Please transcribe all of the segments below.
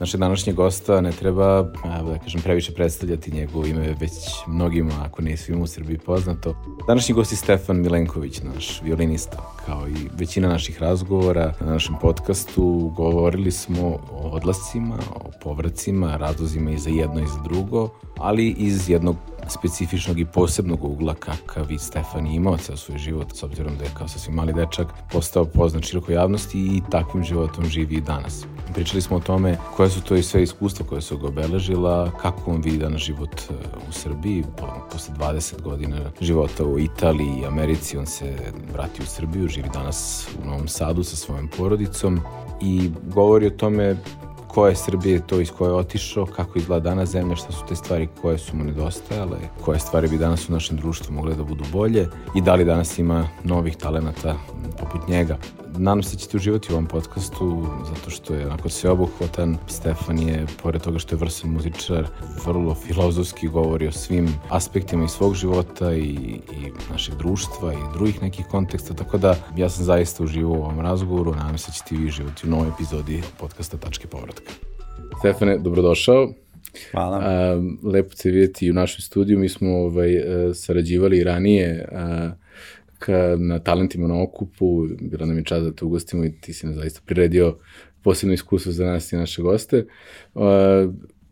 Naše današnje gosta ne treba, da kažem, previše predstavljati njegovo ime, već mnogima, ako ne svima u Srbiji poznato. Današnji gost je Stefan Milenković, naš violinista. Kao i većina naših razgovora na našem podcastu, govorili smo o odlascima, o povracima, razlozima i za jedno i za drugo, ali iz jednog specifičnog i posebnog ugla kakav i Stefan imao ceo svoj život, s obzirom da je kao sasvim mali dečak postao poznat širokoj javnosti i takvim životom živi i danas. Pričali smo o tome koje su to i sve iskustva koje su ga obeležila, kako on vidi danas život e, u Srbiji, posle 20 godina života u Italiji i Americi, on se vrati u Srbiju, živi danas u Novom Sadu sa svojom porodicom i govori o tome ko je Srbije to iz koje je otišao, kako izgleda danas zemlja, šta su te stvari koje su mu nedostajale, koje stvari bi danas u našem društvu mogle da budu bolje i da li danas ima novih talenata poput njega. Nadam se da ćete uživati u ovom podcastu zato što je onako sveobuhvatan. Stefan je, pored toga što je vrsan muzičar, vrlo filozofski govori o svim aspektima i svog života i, i našeg društva i drugih nekih konteksta, tako da ja sam zaista uživao u ovom razgovoru. Nadam se da ćete vi živati u novoj epizodi podcasta Tačke povratka. Stefane, dobrodošao. Hvala. A, lepo te vidjeti u našem studiju. Mi smo ovaj, e, sarađivali ranije a, na talentima na okupu, bila nam je čast da te ugostimo i ti si nam zaista priredio posebno iskustvo za nas i naše goste. Uh,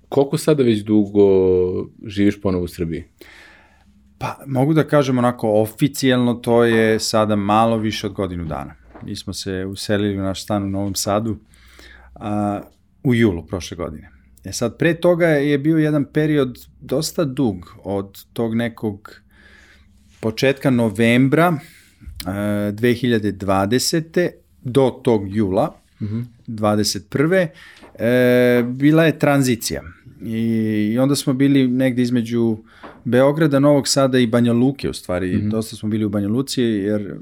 koliko sada već dugo živiš ponovo u Srbiji? Pa, mogu da kažem onako oficijalno, to je sada malo više od godinu dana. Mi smo se uselili u naš stan u Novom Sadu a, u julu prošle godine. E sad, pre toga je bio jedan period dosta dug od tog nekog početka novembra e, 2020. do tog jula mm -hmm. 21. E, bila je tranzicija I, i onda smo bili negde između Beograda, Novog Sada i Banja Luke u stvari. Mm -hmm. Dosta smo bili u Banja Luci jer e,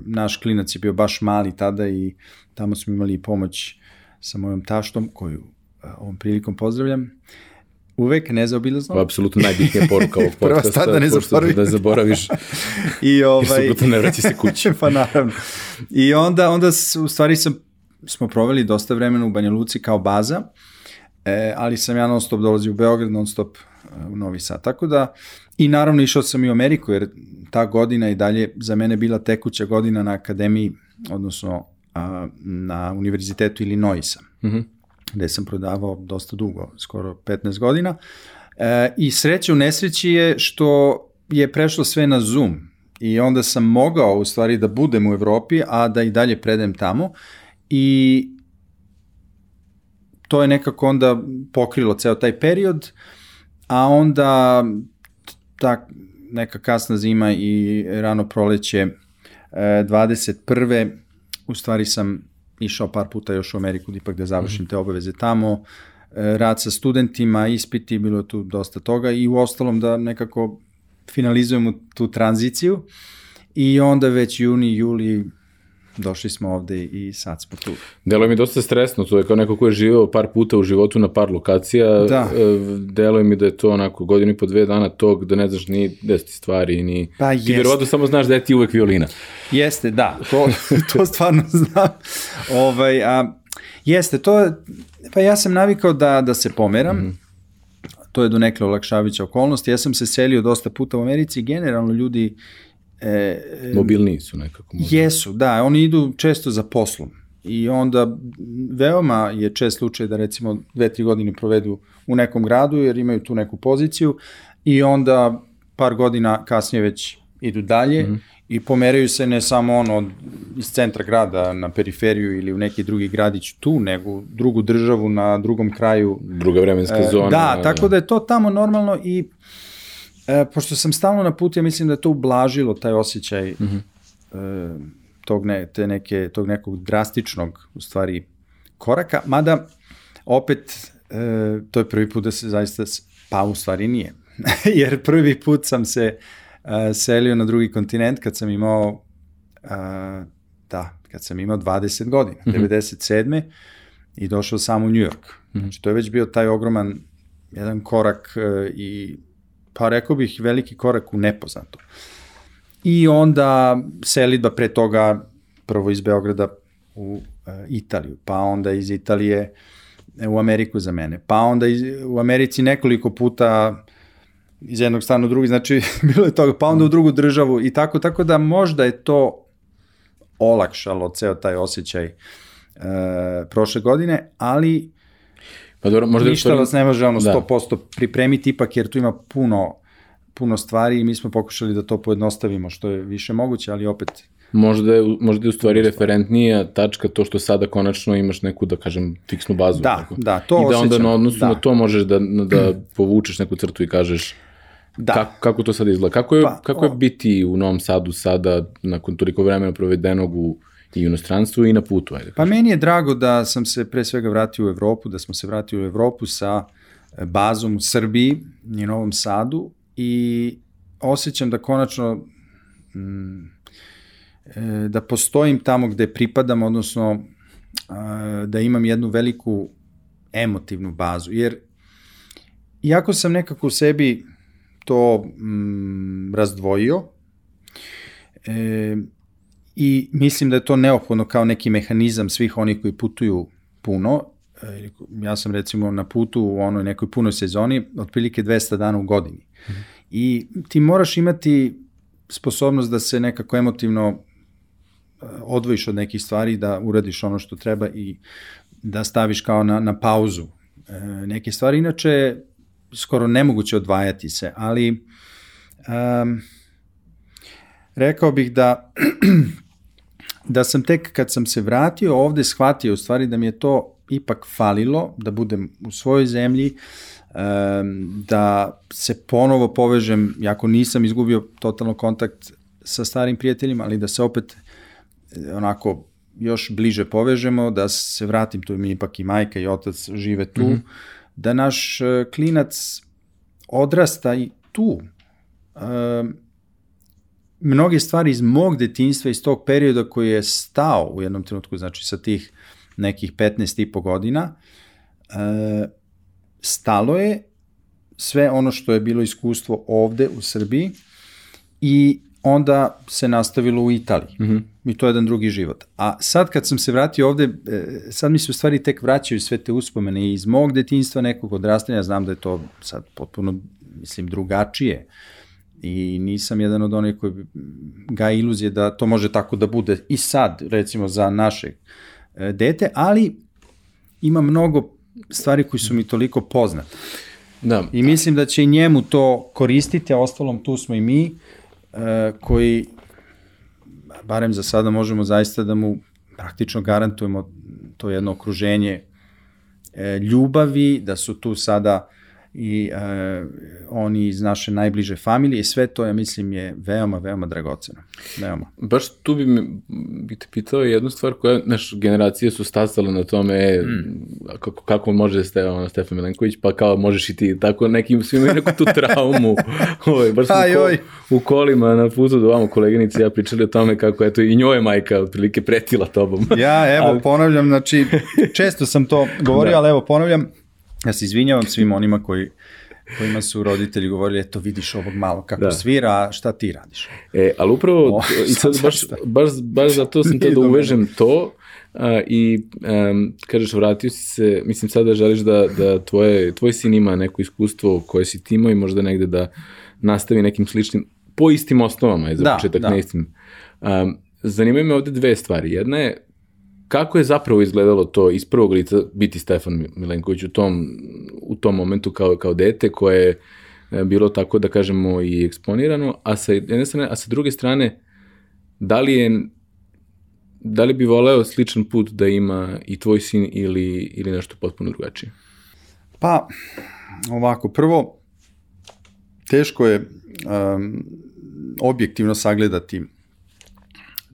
naš klinac je bio baš mali tada i tamo smo imali pomoć sa mojom taštom koju e, ovom prilikom pozdravljam. Uvek nezaobilazno. To je apsolutno najbitnija poruka ovog podcasta. Prva da ne zaboraviš. Da zaboraviš. I ovaj... I ne vraći se kući. pa naravno. I onda, onda u stvari sam, smo proveli dosta vremena u Banja Luci kao baza, e, ali sam ja non stop dolazio u Beograd, non stop e, u Novi Sad. Tako da, i naravno išao sam i u Ameriku, jer ta godina i dalje za mene bila tekuća godina na akademiji, odnosno a, na univerzitetu Illinoisa. Mhm. Mm gde sam prodavao dosta dugo, skoro 15 godina. E, I sreća u nesreći je što je prešlo sve na Zoom i onda sam mogao u stvari da budem u Evropi, a da i dalje predem tamo i to je nekako onda pokrilo ceo taj period, a onda ta neka kasna zima i rano proleće 21. u stvari sam išao par puta još u Ameriku ipak da završim te obaveze tamo, e, rad sa studentima, ispiti, bilo tu dosta toga i u ostalom da nekako finalizujemo tu tranziciju i onda već juni, juli došli smo ovde i sad smo tu. Delo mi dosta stresno, to je kao neko ko je živeo par puta u životu na par lokacija, da. E, delo mi da je to onako godinu i po dve dana tog da ne znaš ni gde ti stvari, ni... Pa ti vjerovatno samo znaš da je ti uvek violina. Jeste, da, to, to stvarno znam. ovaj, a, jeste, to, pa ja sam navikao da, da se pomeram, mm -hmm to je do nekle olakšavića okolnosti. Ja sam se selio dosta puta u Americi, generalno ljudi E, Mobilniji su nekako. Možda. Jesu, da, oni idu često za poslom. I onda veoma je čest slučaj da recimo dve, tri godine provedu u nekom gradu jer imaju tu neku poziciju i onda par godina kasnije već idu dalje mm -hmm. i pomeraju se ne samo ono iz centra grada na periferiju ili u neki drugi gradić tu, nego drugu državu na drugom kraju. Druga vremenska e, zona. Da, tako da je to tamo normalno i E, pošto sam stalno na put, ja mislim da je to ublažilo taj osjećaj mm -hmm. e, tog, ne, te neke, tog nekog drastičnog, u stvari, koraka, mada opet e, to je prvi put da se zaista, pa u stvari nije, jer prvi put sam se e, selio na drugi kontinent kad sam imao, e, da, kad sam imao 20 godina, mm -hmm. 97. i došao sam u New York. Znači, to je već bio taj ogroman jedan korak e, i, pa rekao bih, veliki korak u nepoznato. I onda selidba pre toga prvo iz Beograda u e, Italiju, pa onda iz Italije u Ameriku za mene, pa onda iz, u Americi nekoliko puta iz jednog stana u drugi, znači bilo je toga, pa onda u drugu državu i tako, tako da možda je to olakšalo ceo taj osjećaj e, prošle godine, ali Pa dobro, možda ništa vas ne može ono 100% da. pripremiti ipak jer tu ima puno puno stvari i mi smo pokušali da to pojednostavimo što je više moguće, ali opet Možda je, možda je u stvari referentnija tačka to što sada konačno imaš neku, da kažem, fiksnu bazu. Da, tako. da, to I da onda na odnosu da. na to možeš da, da povučeš neku crtu i kažeš da. kako, kako to sada izgleda. Kako je, pa, kako je biti u Novom Sadu sada, nakon toliko vremena provedenog u i u inostranstvu i na putu. Ajde, pa meni je drago da sam se pre svega vratio u Evropu, da smo se vratili u Evropu sa e, bazom u Srbiji i Novom Sadu i osjećam da konačno mm, e, da postojim tamo gde pripadam, odnosno da imam jednu veliku emotivnu bazu, jer iako sam nekako u sebi to mm, razdvojio, e, i mislim da je to neophodno kao neki mehanizam svih onih koji putuju puno. E, ja sam recimo na putu u onoj nekoj punoj sezoni otprilike 200 dana u godini. Mm -hmm. I ti moraš imati sposobnost da se nekako emotivno e, odvojiš od nekih stvari, da uradiš ono što treba i da staviš kao na, na pauzu e, neke stvari. Inače, skoro nemoguće odvajati se, ali um, rekao bih da da sam tek kad sam se vratio ovde shvatio u stvari da mi je to ipak falilo, da budem u svojoj zemlji, da se ponovo povežem, jako nisam izgubio totalno kontakt sa starim prijateljima, ali da se opet e, onako još bliže povežemo, da se vratim, tu mi ipak i majka i otac žive tu, mm -hmm. da naš e, klinac odrasta i tu. Um, mnoge stvari iz mog detinjstva, iz tog perioda koji je stao u jednom trenutku, znači sa tih nekih 15 i po godina, e, stalo je sve ono što je bilo iskustvo ovde u Srbiji i onda se nastavilo u Italiji. Mm -hmm. I to je jedan drugi život. A sad kad sam se vratio ovde, e, sad mi se u stvari tek vraćaju sve te uspomene iz mog detinjstva, nekog odrastanja, znam da je to sad potpuno, mislim, drugačije. Uh, i nisam jedan od onih koji ga iluzije da to može tako da bude i sad, recimo za naše e, dete, ali ima mnogo stvari koji su mi toliko poznate. Da. I mislim da će i njemu to koristiti, a ostalom tu smo i mi, e, koji, barem za sada možemo zaista da mu praktično garantujemo to jedno okruženje e, ljubavi, da su tu sada i e, oni iz naše najbliže familije i sve to, ja mislim, je veoma, veoma dragoceno. Veoma. Baš tu bi, me, bi te pitao jednu stvar koja, naš, generacije su stasale na tome mm. kako, kako može ste, ono, Stefan Milenković, pa kao možeš i ti, tako neki, svi imaju neku tu traumu. Oj, baš Aj, ko, u kolima na putu do vamo koleginici ja pričali o tome kako eto i njoj majka otprilike pretila tobom. ja, evo, ali... ponavljam, znači, često sam to govorio, da. ali evo, ponavljam, Ja se izvinjavam svim onima koji kojima su roditelji govorili, eto vidiš ovog malo kako da. svira, šta ti radiš? E, ali upravo, o, i sad baš, baš, baš zato sam to da uvežem to, a, i um, kažeš vratio si se, mislim sada želiš da, da tvoje, tvoj sin ima neko iskustvo koje si ti imao i možda negde da nastavi nekim sličnim, po istim osnovama je za da, početak, da. ne istim. Um, zanimaju me ovde dve stvari. Jedna je kako je zapravo izgledalo to iz prvog lica biti Stefan Milenković u tom, u tom momentu kao, kao dete koje je bilo tako da kažemo i eksponirano, a sa jedne strane, a sa druge strane, da li je da li bi voleo sličan put da ima i tvoj sin ili, ili nešto potpuno drugačije? Pa, ovako, prvo, teško je um, objektivno sagledati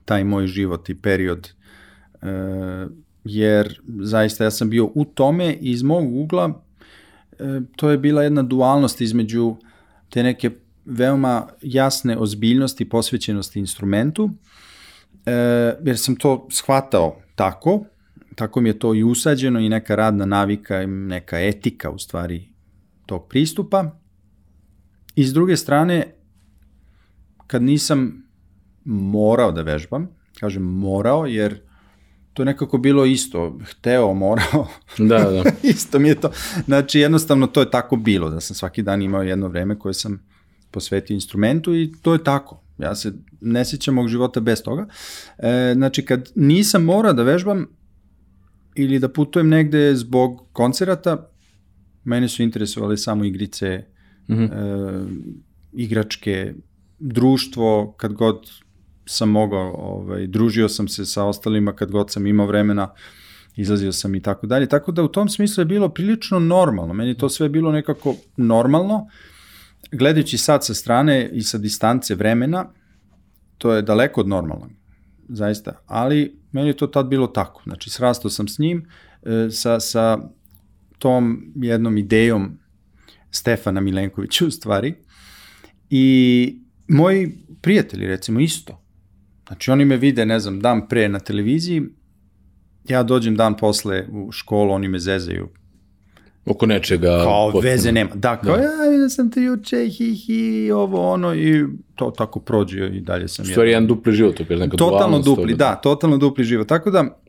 taj moj život i period jer zaista ja sam bio u tome i iz mog ugla e, to je bila jedna dualnost između te neke veoma jasne ozbiljnosti i posvećenosti instrumentu, e, jer sam to shvatao tako, tako mi je to i usađeno i neka radna navika i neka etika u stvari tog pristupa. I s druge strane, kad nisam morao da vežbam, kažem morao, jer to je nekako bilo isto, hteo, morao. Da, da. isto mi je to. Znači, jednostavno to je tako bilo, da sam svaki dan imao jedno vreme koje sam posvetio instrumentu i to je tako. Ja se ne sjećam mog života bez toga. E, znači, kad nisam morao da vežbam ili da putujem negde zbog koncerata, mene su interesovali samo igrice, mm -hmm. e, igračke, društvo, kad god sam mogao, ovaj, družio sam se sa ostalima kad god sam imao vremena, izlazio sam i tako dalje. Tako da u tom smislu je bilo prilično normalno. Meni to sve bilo nekako normalno. Gledajući sad sa strane i sa distance vremena, to je daleko od normalnog, zaista. Ali meni je to tad bilo tako. Znači, srastao sam s njim, e, sa, sa tom jednom idejom Stefana Milenkovića u stvari. I moji prijatelji, recimo, isto. Znači, oni me vide, ne znam, dan pre na televiziji, ja dođem dan posle u školu, oni me zezaju. Oko nečega. Kao potpuno. veze nema. Da, kao da. ja vidio sam te juče, hi, hi, ovo, ono, i to tako prođe i dalje sam. Stvari, jedan dupli život, opet neka Totalno dupli, da, da, totalno dupli život. Tako da,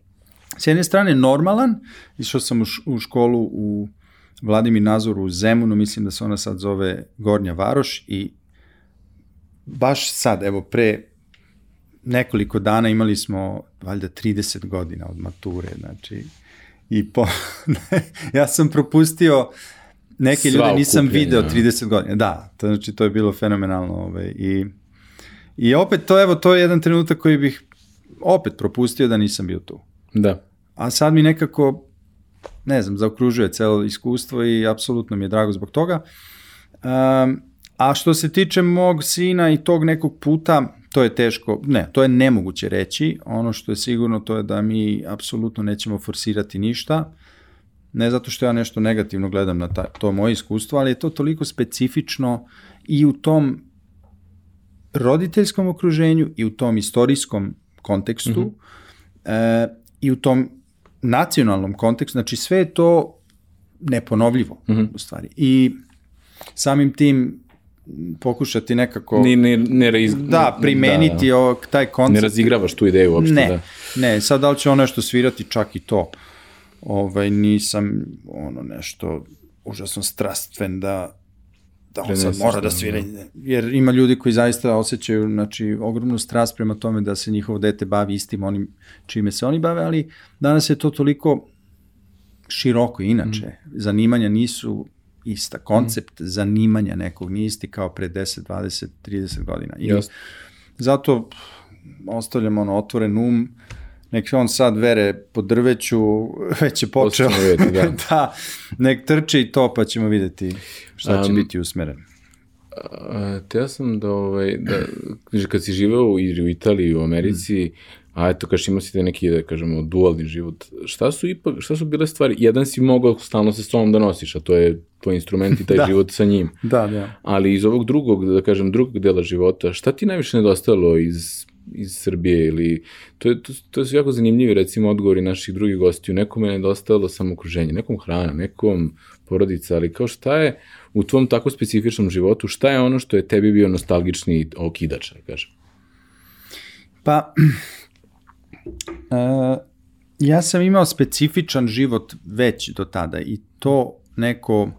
s jedne strane normalan, išao sam u školu u Vladimir Nazoru u Zemunu, mislim da se ona sad zove Gornja Varoš i baš sad, evo pre nekoliko dana imali smo valjda 30 godina od mature, znači i po, ja sam propustio neke Sva ljude nisam video 30 godina. Da, to, znači to je bilo fenomenalno. Ovaj, i, I opet to, evo, to je jedan trenutak koji bih opet propustio da nisam bio tu. Da. A sad mi nekako, ne znam, zaokružuje celo iskustvo i apsolutno mi je drago zbog toga. Um, a što se tiče mog sina i tog nekog puta, to je teško, ne, to je nemoguće reći. Ono što je sigurno to je da mi apsolutno nećemo forsirati ništa. Ne zato što ja nešto negativno gledam na ta, to moje iskustvo, ali je to toliko specifično i u tom roditeljskom okruženju i u tom istorijskom kontekstu mm -hmm. e, i u tom nacionalnom kontekstu, znači sve je to neponovljivo mm -hmm. u stvari. I samim tim pokušati nekako... Ne, ne, ne reiz... Da, primeniti da, da. taj koncept. Ne razigravaš tu ideju uopšte. Ne, da. ne, sad da li će on nešto svirati, čak i to. Ovaj, nisam ono nešto užasno strastven da da on sad mora da svira, da. jer ima ljudi koji zaista osjećaju znači, ogromnu strast prema tome da se njihovo dete bavi istim onim čime se oni bave, ali danas je to toliko široko inače. Mm. Zanimanja nisu ista. Koncept mm. zanimanja nekog nije isti kao pre 10, 20, 30 godina. I Just. zato ostavljam ono otvoren um, nek on sad vere po drveću, već je počeo. Vidjeti, da. da, nek trči i to, pa ćemo videti šta će um, biti usmeren. te ja sam da, ovaj, da, kad si živeo u Italiji, u Americi, mm a eto, kaš imao si te neki, da kažemo, dualni život, šta su ipak, šta su bile stvari? Jedan si mogao stalno sa sobom da nosiš, a to je tvoj instrument i taj da. život sa njim. Da, da. Ali iz ovog drugog, da kažem, drugog dela života, šta ti najviše nedostajalo iz, iz Srbije ili, to, je, to, to su jako zanimljivi, recimo, odgovori naših drugih gostiju, nekome je nedostajalo samo okruženje, nekom hrana, nekom porodica, ali kao šta je u tvom tako specifičnom životu, šta je ono što je tebi bio nostalgični okidač, da kažem? Pa, Uh, ja sam imao specifičan život već do tada i to neko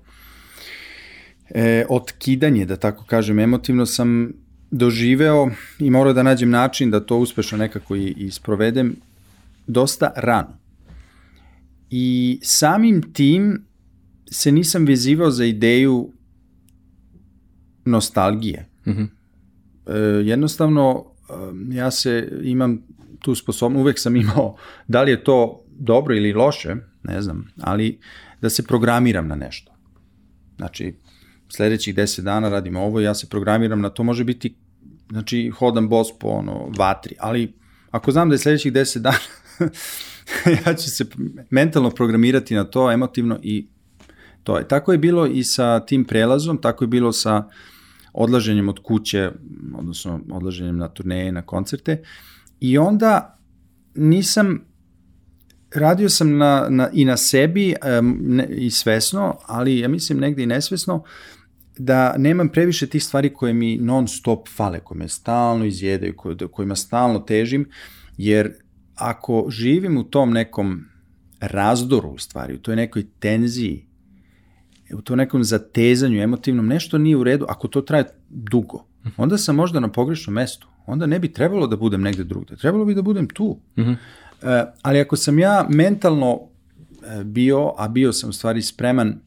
e, otkidanje, da tako kažem, emotivno sam doživeo i morao da nađem način da to uspešno nekako i, i sprovedem dosta rano. I samim tim se nisam vezivao za ideju nostalgije. Mm -hmm. e, jednostavno, ja se imam tu sposobnost, uvek sam imao, da li je to dobro ili loše, ne znam, ali da se programiram na nešto. Znači, sledećih 10 dana radim ovo, ja se programiram na to, može biti, znači, hodam bos po ono, vatri, ali ako znam da je sledećih 10 dana, ja ću se mentalno programirati na to, emotivno i to je. Tako je bilo i sa tim prelazom, tako je bilo sa odlaženjem od kuće, odnosno odlaženjem na turneje, na koncerte. I onda nisam radio sam na, na, i na sebi um, ne, i svesno, ali ja mislim negde i nesvesno, da nemam previše tih stvari koje mi non stop fale, koje me stalno izjedaju, kojima stalno težim, jer ako živim u tom nekom razdoru u stvari, u toj nekoj tenziji, u tom nekom zatezanju emotivnom, nešto nije u redu, ako to traje dugo, onda sam možda na pogrešnom mestu. Onda ne bi trebalo da budem negde drugde. Trebalo bi da budem tu. Mm -hmm. e, ali ako sam ja mentalno e, bio, a bio sam u stvari spreman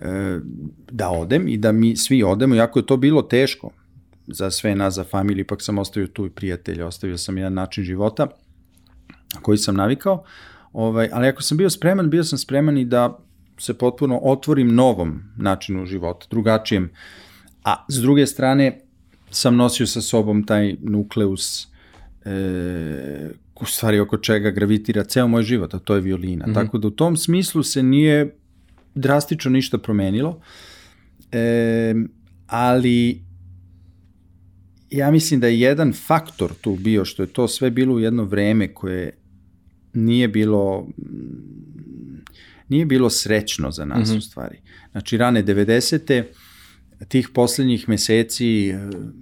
e, da odem i da mi svi odemo, iako je to bilo teško za sve nas, za familiju, ipak sam ostavio tu i prijatelje, ostavio sam jedan način života koji sam navikao, ovaj, ali ako sam bio spreman, bio sam spreman i da se potpuno otvorim novom načinu života, drugačijem, a s druge strane sam nosio sa sobom taj nukleus e, u stvari oko čega gravitira ceo moj život, a to je violina. Mm -hmm. Tako da u tom smislu se nije drastično ništa promenilo, e, ali ja mislim da je jedan faktor tu bio, što je to sve bilo u jedno vreme koje nije bilo nije bilo srećno za nas mm -hmm. u stvari. Znači rane 90 tih poslednjih meseci,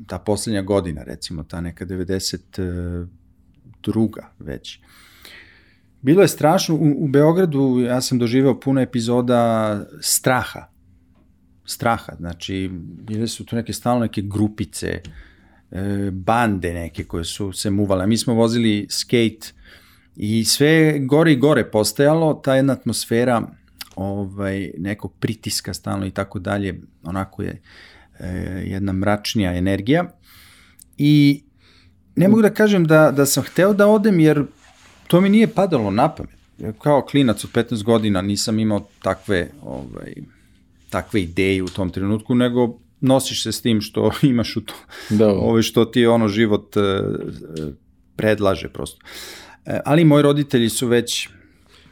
ta poslednja godina, recimo, ta neka 92. već, bilo je strašno. U, u Beogradu ja sam doživeo puno epizoda straha. Straha, znači, bile su tu neke stalno neke grupice, e, bande neke koje su se muvale. Mi smo vozili skate i sve gore i gore postajalo, ta jedna atmosfera ovaj, nekog pritiska stalno i tako dalje, onako je e, jedna mračnija energija. I ne mogu da kažem da, da sam hteo da odem, jer to mi nije padalo na pamet. Kao klinac od 15 godina nisam imao takve, ovaj, takve ideje u tom trenutku, nego nosiš se s tim što imaš u to, da. ovaj, što ti ono život e, predlaže prosto. E, ali moji roditelji su već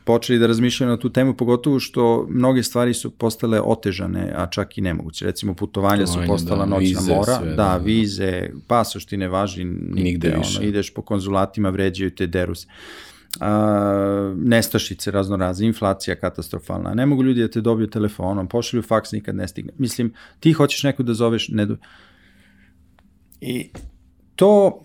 počeli da razmišljaju na tu temu, pogotovo što mnoge stvari su postale otežane, a čak i nemoguće. Recimo, putovanja su postala da, noćna vize, mora, sve, da, da, vize, pasoš ti ne važi nigde, nigde više. Ono, ideš po konzulatima, vređaju te, deru se. A, nestašice razno razne, inflacija katastrofalna, ne mogu ljudi da te dobiju telefonom, pošalju faks, nikad ne stigne. Mislim, ti hoćeš neko da zoveš, ne do... I to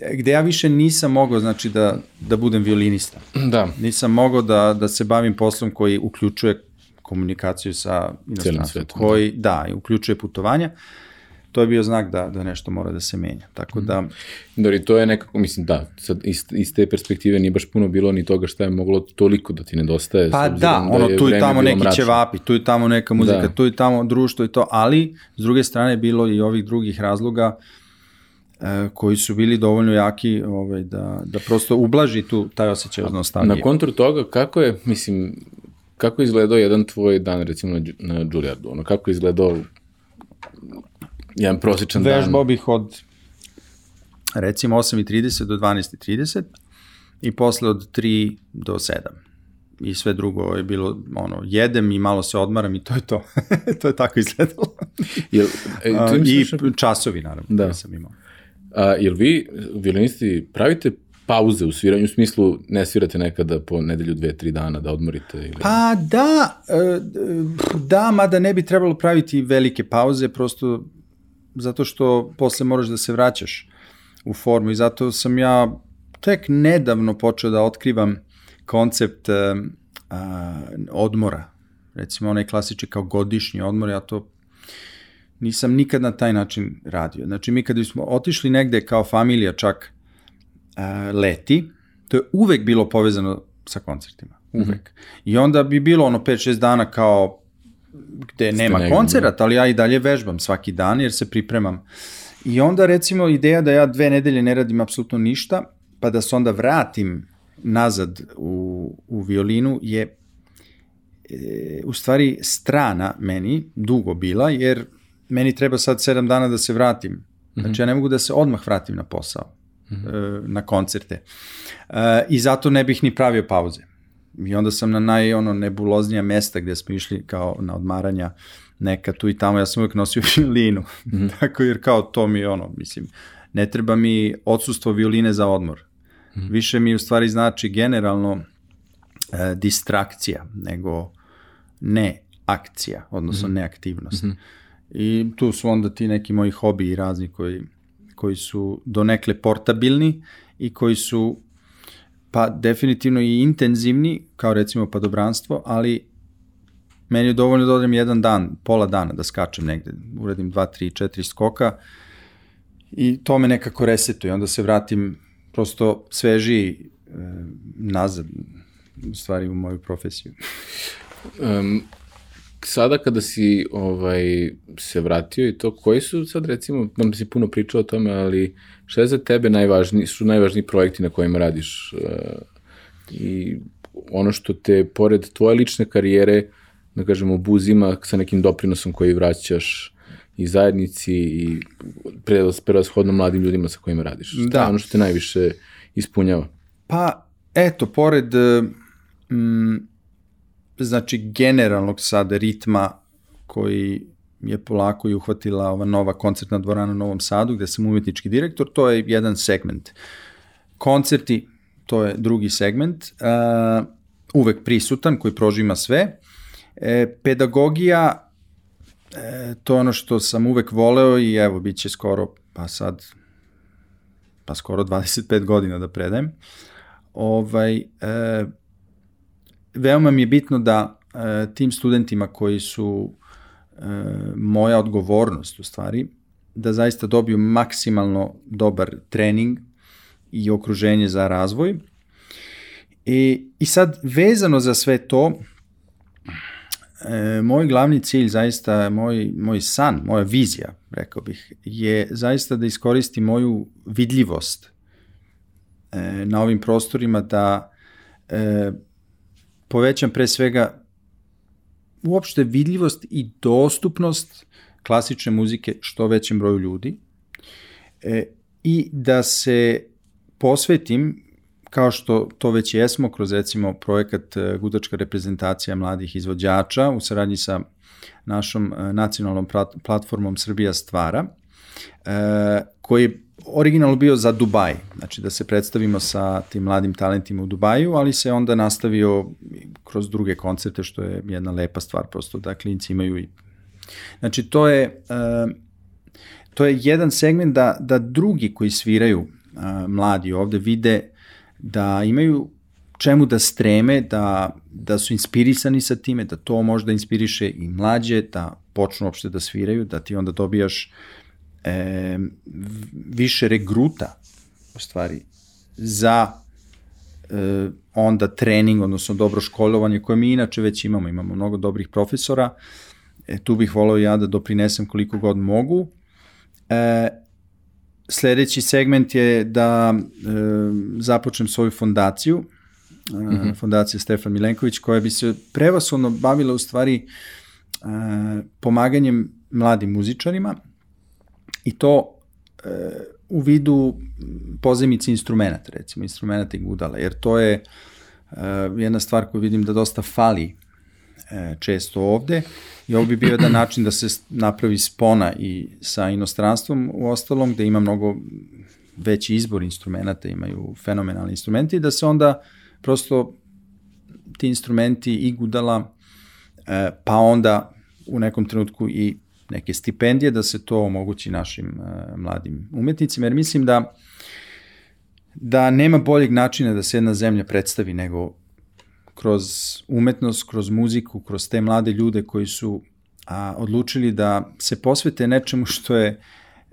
gde ja više nisam mogao znači da, da budem violinista. Da. Nisam mogao da, da se bavim poslom koji uključuje komunikaciju sa inostranstvom, koji da. da, uključuje putovanja. To je bio znak da, da nešto mora da se menja. Tako da... Dobro, i to je nekako, mislim, da, sad iz, iz te perspektive nije baš puno bilo ni toga šta je moglo toliko da ti nedostaje. Pa da, da ono, tu i tamo neki mračno. ćevapi, tu i tamo neka muzika, da. tu i tamo društvo i to, ali s druge strane bilo i ovih drugih razloga uh, E, koji su bili dovoljno jaki ovaj, da, da prosto ublaži tu taj osjećaj od nostalgije. Na kontru toga, kako je, mislim, kako je izgledao jedan tvoj dan, recimo, na, na Juilliardu? Ono, kako je izgledao jedan prosječan dan? Vežbao bih od, recimo, 8.30 do 12.30 i posle od 3 do 7 i sve drugo je bilo, ono, jedem i malo se odmaram i to je to. to je tako izgledalo. Jel, e, I časovi, naravno, da. koje sam imao. A, jel vi, violinisti, pravite pauze u sviranju, u smislu ne svirate nekada po nedelju, dve, tri dana da odmorite? Ili... Pa da, e, da, mada ne bi trebalo praviti velike pauze, prosto zato što posle moraš da se vraćaš u formu i zato sam ja tek nedavno počeo da otkrivam koncept uh, odmora. Recimo onaj klasični kao godišnji odmor, ja to nisam nikad na taj način radio. Znači mi kad smo otišli negde kao familija čak uh, leti, to je uvek bilo povezano sa koncertima. Uvek. Mm -hmm. I onda bi bilo ono 5-6 dana kao gde nema koncerata, ali ja i dalje vežbam svaki dan jer se pripremam. I onda recimo ideja da ja dve nedelje ne radim apsolutno ništa, pa da se onda vratim nazad u, u violinu je e, u stvari strana meni dugo bila, jer meni treba sad sedam dana da se vratim. Znači ja ne mogu da se odmah vratim na posao, mm -hmm. na koncerte. E, I zato ne bih ni pravio pauze. I onda sam na naj ono nebuloznija mesta gde smo išli kao na odmaranja neka tu i tamo, ja sam uvek nosio violinu. Mm -hmm. Tako jer kao to mi ono, mislim, ne treba mi odsustvo violine za odmor. Mm -hmm. Više mi u stvari znači generalno e, distrakcija, nego ne akcija, odnosno mm -hmm. neaktivnost. Mm -hmm. I tu su onda ti neki moji hobi i razni koji, koji su donekle portabilni i koji su pa definitivno i intenzivni, kao recimo padobranstvo, ali meni je dovoljno da odem jedan dan, pola dana da skačem negde, uradim 2, 3, 4 skoka i to me nekako resetuje, onda se vratim prosto svežiji e, nazad, u stvari u moju profesiju. Um, sada kada si ovaj, se vratio i to, koji su sad recimo, nam si puno pričao o tome, ali šta je za tebe najvažniji, su najvažniji projekti na kojima radiš uh, i ono što te, pored tvoje lične karijere, da kažemo, obuzima sa nekim doprinosom koji vraćaš i zajednici i prevashodno mladim ljudima sa kojima radiš. Šta da. je ono što te najviše ispunjava? Pa, eto, pored mm, znači generalnog sada ritma koji je polako i uhvatila ova nova koncertna dvorana u Novom Sadu, gde sam umetnički direktor, to je jedan segment. Koncerti, to je drugi segment, uh, uvek prisutan, koji prožima sve. E, pedagogija, e, to je ono što sam uvek voleo i evo, bit će skoro, pa sad, pa skoro 25 godina da predajem. Ovaj, e, veoma mi je bitno da e, tim studentima koji su e, moja odgovornost u stvari, da zaista dobiju maksimalno dobar trening i okruženje za razvoj. I, i sad, vezano za sve to, e, moj glavni cilj, zaista, moj, moj san, moja vizija, rekao bih, je zaista da iskoristim moju vidljivost e, na ovim prostorima, da e, povećam pre svega uopšte vidljivost i dostupnost klasične muzike što većem broju ljudi. E, i da se posvetim kao što to već jesmo kroz recimo projekat e, Gudačka reprezentacija mladih izvođača u saradnji sa našom e, nacionalnom platformom Srbija stvara, e, koji originalno bio za Dubaj, znači da se predstavimo sa tim mladim talentima u Dubaju, ali se onda nastavio kroz druge koncerte, što je jedna lepa stvar, prosto da klinci imaju i... Znači to je, uh, to je jedan segment da, da drugi koji sviraju uh, mladi ovde vide da imaju čemu da streme, da, da su inspirisani sa time, da to možda inspiriše i mlađe, da počnu uopšte da sviraju, da ti onda dobijaš uh, e, više regruta u stvari za e, onda trening, odnosno dobro školovanje koje mi inače već imamo, imamo mnogo dobrih profesora, e, tu bih volao ja da doprinesem koliko god mogu. E, sledeći segment je da e, započnem svoju fondaciju, mm -hmm. fondacija Stefan Milenković, koja bi se prevasodno bavila u stvari e, pomaganjem mladim muzičarima, i to e, u vidu pozemici instrumenta, recimo instrumenta i gudala, jer to je e, jedna stvar koju vidim da dosta fali e, često ovde. I ovo bi bio jedan način da se napravi spona i sa inostranstvom u ostalom, gde ima mnogo veći izbor instrumenta, imaju fenomenalni instrumenti, da se onda prosto ti instrumenti i gudala, e, pa onda u nekom trenutku i neke stipendije da se to omogući našim uh, mladim umetnicima, jer mislim da da nema boljeg načina da se jedna zemlja predstavi nego kroz umetnost, kroz muziku, kroz te mlade ljude koji su a, odlučili da se posvete nečemu što je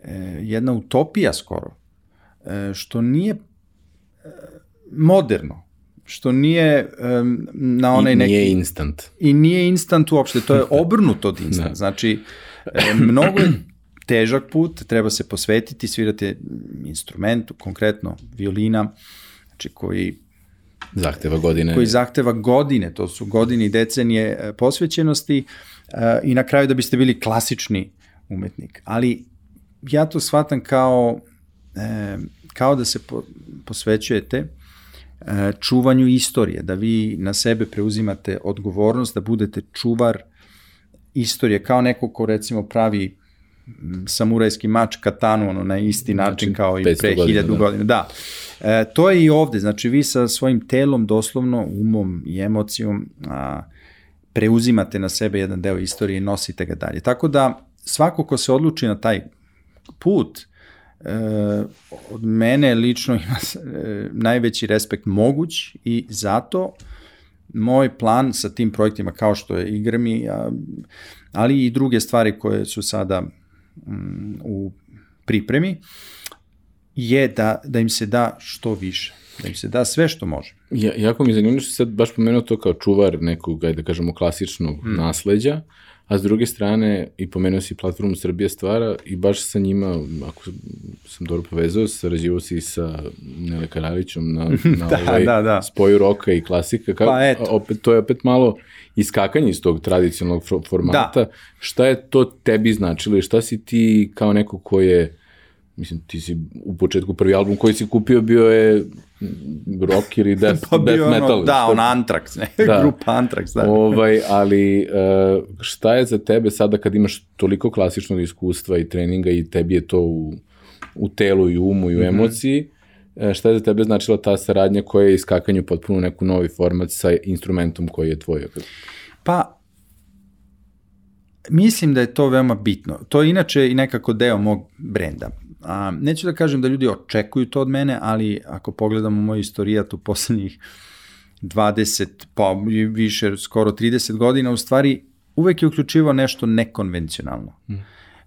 e, jedna utopija skoro, e, što nije e, moderno, što nije um, na onaj neki... I nije instant. I nije instant uopšte, to je obrnuto od instant. da. Znači, E, mnogo je težak put, treba se posvetiti, svirate instrument, konkretno violina, znači koji zahteva godine. Koji zahteva godine, to su godine i decenije e, posvećenosti e, i na kraju da biste bili klasični umetnik. Ali ja to shvatam kao, kao da se posvećujete čuvanju istorije, da vi na sebe preuzimate odgovornost, da budete čuvar istorije, kao neko ko recimo pravi samurajski mač katanu ono, na isti način, način kao i pre godina, hiljadu da. godina. Da. E, to je i ovde, znači vi sa svojim telom, doslovno, umom i emocijom a, preuzimate na sebe jedan deo istorije i nosite ga dalje. Tako da svako ko se odluči na taj put, e, od mene lično ima e, najveći respekt moguć i zato moj plan sa tim projektima kao što je Igrami, ali i druge stvari koje su sada mm, u pripremi, je da, da im se da što više da im se da sve što može. Ja, jako mi zanimljivo što sad baš pomenuo to kao čuvar nekog, da kažemo, klasičnog mm. nasleđa, a s druge strane i pomenuo si platformu Srbija stvara i baš sa njima, ako sam dobro povezao, sarađivo si sa Nele Karalićom na, na da, ovaj da, da. spoju roka i klasika. Kako, pa eto. Opet, to je opet malo iskakanje iz tog tradicionalnog formata. Da. Šta je to tebi značilo i šta si ti kao neko ko je mislim, ti si u početku prvi album koji si kupio bio je rock ili death, pa death metal. Ono, da, on Anthrax, ne, da. grupa Anthrax, da. Ovaj, ali uh, šta je za tebe sada kad imaš toliko klasičnog iskustva i treninga i tebi je to u, u telu i umu i u mm -hmm. emociji, uh, šta je za tebe značila ta saradnja koja je iskakanju potpuno neku novi format sa instrumentom koji je tvoj? Pa, mislim da je to veoma bitno. To je inače i nekako deo mog brenda. A, neću da kažem da ljudi očekuju to od mene, ali ako pogledamo moj istorijat u poslednjih 20, pa više, skoro 30 godina, u stvari uvek je uključivao nešto nekonvencionalno. Mm.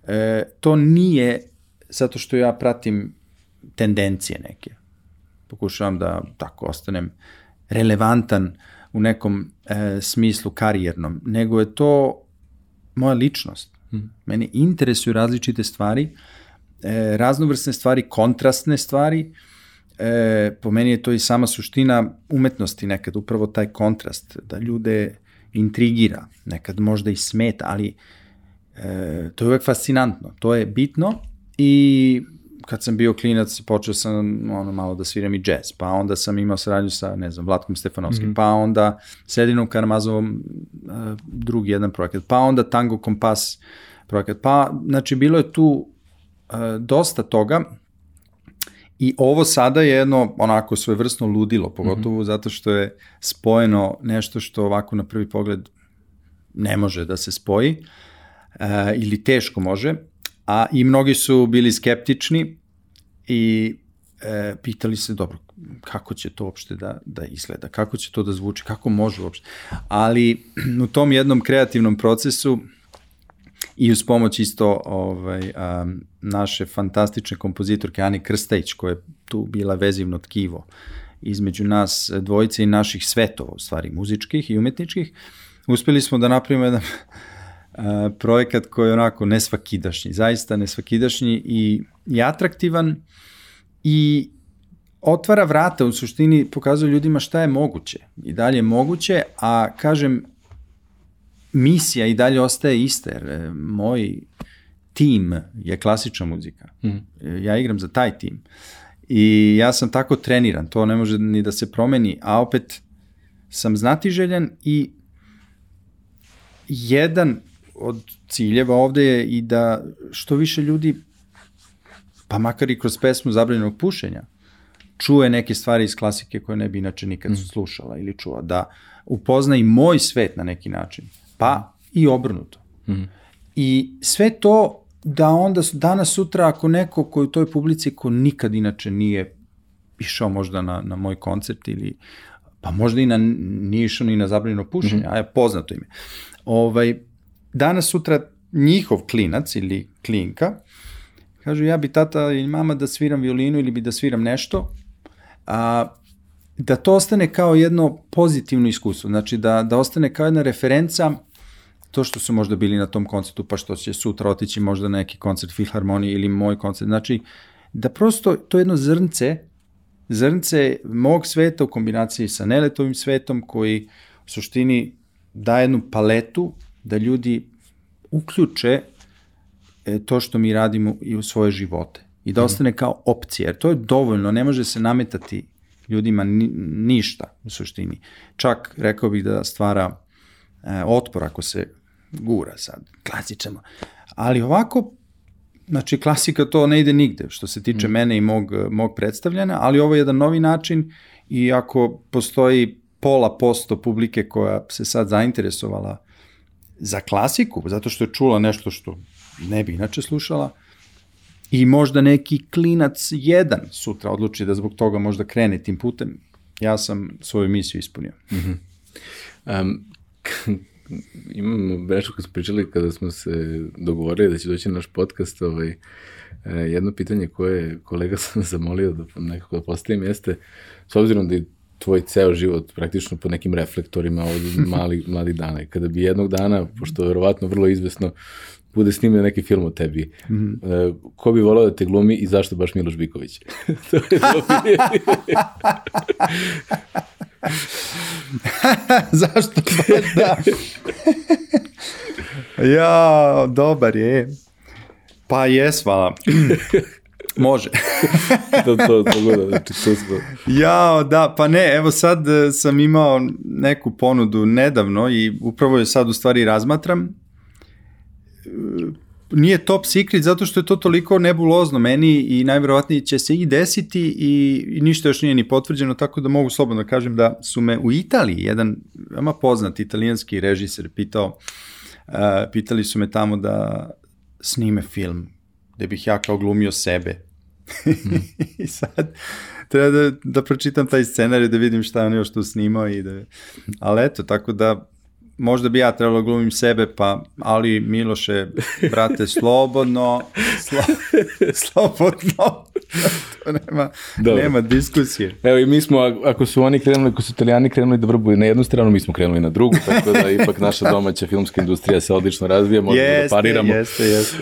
E, to nije zato što ja pratim tendencije neke. Pokušavam da tako ostanem relevantan u nekom e, smislu karijernom, nego je to moja ličnost. Mm. Mene interesuju različite stvari, e, raznovrsne stvari, kontrastne stvari, e, po meni je to i sama suština umetnosti nekad, upravo taj kontrast, da ljude intrigira, nekad možda i smeta, ali e, to je uvek fascinantno, to je bitno i kad sam bio klinac počeo sam ono malo da sviram i jazz, pa onda sam imao saradnju sa, ne znam, Vlatkom Stefanovskim, mm -hmm. pa onda Sedinom Karamazovom uh, drugi jedan projekat, pa onda Tango Kompas projekat, pa znači bilo je tu E, dosta toga i ovo sada je jedno onako svojevrsno ludilo, pogotovo mm -hmm. zato što je spojeno nešto što ovako na prvi pogled ne može da se spoji e, ili teško može, a i mnogi su bili skeptični i e, pitali se, dobro, kako će to uopšte da, da izgleda, kako će to da zvuči, kako može uopšte. Ali u tom jednom kreativnom procesu i uz pomoć isto ovaj, um, naše fantastične kompozitorke Ani Krstajić, koja je tu bila vezivno tkivo između nas dvojice i naših svetova, u stvari muzičkih i umetničkih, uspeli smo da napravimo jedan projekat koji je onako nesvakidašnji, zaista nesvakidašnji i, i atraktivan i otvara vrata, u suštini pokazuje ljudima šta je moguće. I dalje je moguće, a kažem, misija i dalje ostaje ista, jer e, moj tim je klasična muzika. Mm. Ja igram za taj tim. I ja sam tako treniran, to ne može ni da se promeni, a opet sam znatiželjan i jedan od ciljeva ovde je i da što više ljudi, pa makar i kroz pesmu zabranjenog pušenja, čuje neke stvari iz klasike koje ne bi inače nikad mm. slušala ili čula, da upozna i moj svet na neki način pa i obrnuto. Mm -hmm. I sve to da onda danas sutra ako neko koji u toj publici ko nikad inače nije išao možda na, na moj koncert ili pa možda i na, nije išao ni na zabranjeno pušenje, mm -hmm. a je poznato ime. Ovaj, danas sutra njihov klinac ili klinka kažu ja bi tata ili mama da sviram violinu ili bi da sviram nešto, a da to ostane kao jedno pozitivno iskustvo, znači da, da ostane kao jedna referenca to što su možda bili na tom koncertu, pa što će sutra otići možda na neki koncert Filharmonije ili moj koncert, znači da prosto to jedno zrnce, zrnce mog sveta u kombinaciji sa Neletovim svetom koji u suštini daje jednu paletu da ljudi uključe e, to što mi radimo i u svoje živote i da mhm. ostane kao opcija, jer to je dovoljno, ne može se nametati ljudima ni, ništa u suštini. Čak rekao bih da stvara e, otpor ako se gura sad, klasičamo. Ali ovako, Znači, klasika to ne ide nigde, što se tiče mm. mene i mog, mog predstavljanja, ali ovo je jedan novi način i ako postoji pola posto publike koja se sad zainteresovala za klasiku, zato što je čula nešto što ne bi inače slušala, i možda neki klinac jedan sutra odluči da zbog toga možda krene tim putem, ja sam svoju misiju ispunio. Mm -hmm. um, imamo nešto kad smo pričali kada smo se dogovorili da će doći na naš podcast, ovaj, e, jedno pitanje koje kolega sam zamolio da nekako da postavim jeste, s obzirom da je tvoj ceo život praktično pod nekim reflektorima od mali, mladi dana. I kada bi jednog dana, pošto je verovatno vrlo izvesno, bude snimljen neki film o tebi, mm -hmm. uh, ko bi volao da te glumi i zašto baš Miloš Biković? to je zašto da? ja, dobar je. Pa jes, hvala. Može. to, to, to, to, znači, to smo. Ja, da, pa ne, evo sad e, sam imao neku ponudu nedavno i upravo je sad u stvari razmatram. Nije top secret zato što je to toliko nebulozno meni i najverovatnije će se i desiti i, i ništa još nije ni potvrđeno, tako da mogu slobodno da kažem da su me u Italiji, jedan veoma poznat italijanski režiser pitao, uh, pitali su me tamo da snime film gde bih ja kao glumio sebe Mm. I sad treba da, da pročitam taj scenarij, da vidim šta on još tu snimao i da... Ali eto, tako da možda bi ja trebalo da glumim sebe, pa, ali Miloše, brate, slobodno, slo, slobodno, to nema, Dobre. nema diskusije. Evo i mi smo, ako su oni krenuli, ako su italijani krenuli da vrbuju na jednu stranu, mi smo krenuli na drugu, tako da ipak naša domaća filmska industrija se odlično razvija, možemo da jeste, da pariramo. Jeste, jeste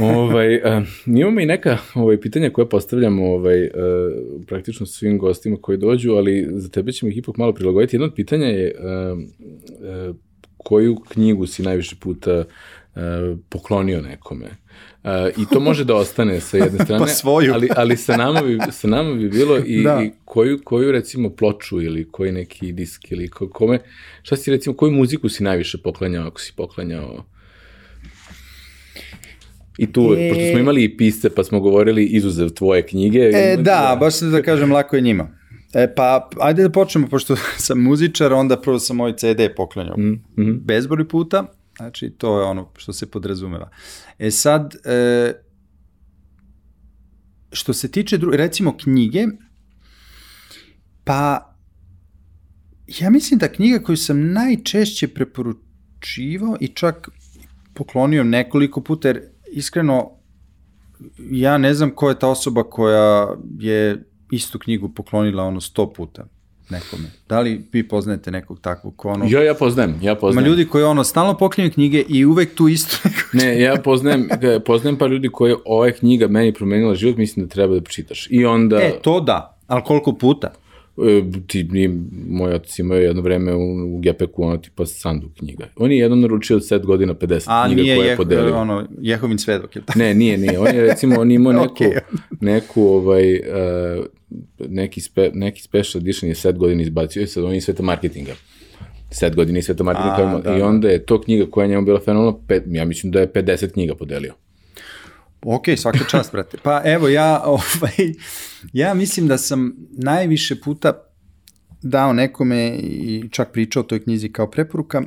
ovaj, uh, imamo i neka ovaj, pitanja koje postavljamo ovaj, uh, praktično svim gostima koji dođu, ali za tebe ćemo ih ipak malo prilagoditi. Jedno od pitanja je uh, uh, koju knjigu si najviše puta uh, poklonio nekome? Uh, I to može da ostane sa jedne strane, pa svoju. ali, ali sa, nama bi, sa nama bi bilo i, da. i koju, koju recimo ploču ili koji neki disk ili kome, šta si recimo, koju muziku si najviše poklanjao ako si poklanjao I tu, e... pošto smo imali i pisce, pa smo govorili izuzev tvoje knjige. E, da, baš da kažem, lako je njima. E, pa, ajde da počnemo, pošto sam muzičar, onda prvo sam moj CD poklanjao mm -hmm. bezbroj puta, znači to je ono što se podrazumeva. E sad, e, što se tiče, dru... recimo, knjige, pa ja mislim da knjiga koju sam najčešće preporučivao i čak poklonio nekoliko puta, jer iskreno, ja ne znam ko je ta osoba koja je istu knjigu poklonila ono sto puta nekome. Da li vi poznajete nekog takvog ko ono... Jo, ja poznajem, ja poznajem. Ima ljudi koji ono stalno poklinju knjige i uvek tu istu Ne, ja poznajem, poznajem par ljudi koji ova knjiga meni promenila život, mislim da treba da pročitaš. I onda... E, to da, ali koliko puta? E, ti, ni, moj otac imao jedno vreme u, u Gepeku, ono tipa sandu knjiga. On je jednom naručio od 7 godina 50 A, knjiga koje je podelio. A nije ono, Jehovin svedok, je tako? Ne, nije, nije. On je recimo, on imao neku, okay. neku ovaj, uh, neki, spe, neki special edition je 7 godina izbacio i sad on je sveta marketinga. 7 godina i sveta marketinga. A, da, I da. onda je to knjiga koja je njemu bila fenomenalna, ja mislim da je 50 knjiga podelio. Ok, svaka čast, brate. Pa evo, ja, ovaj, ja mislim da sam najviše puta dao nekome i čak pričao o toj knjizi kao preporuka.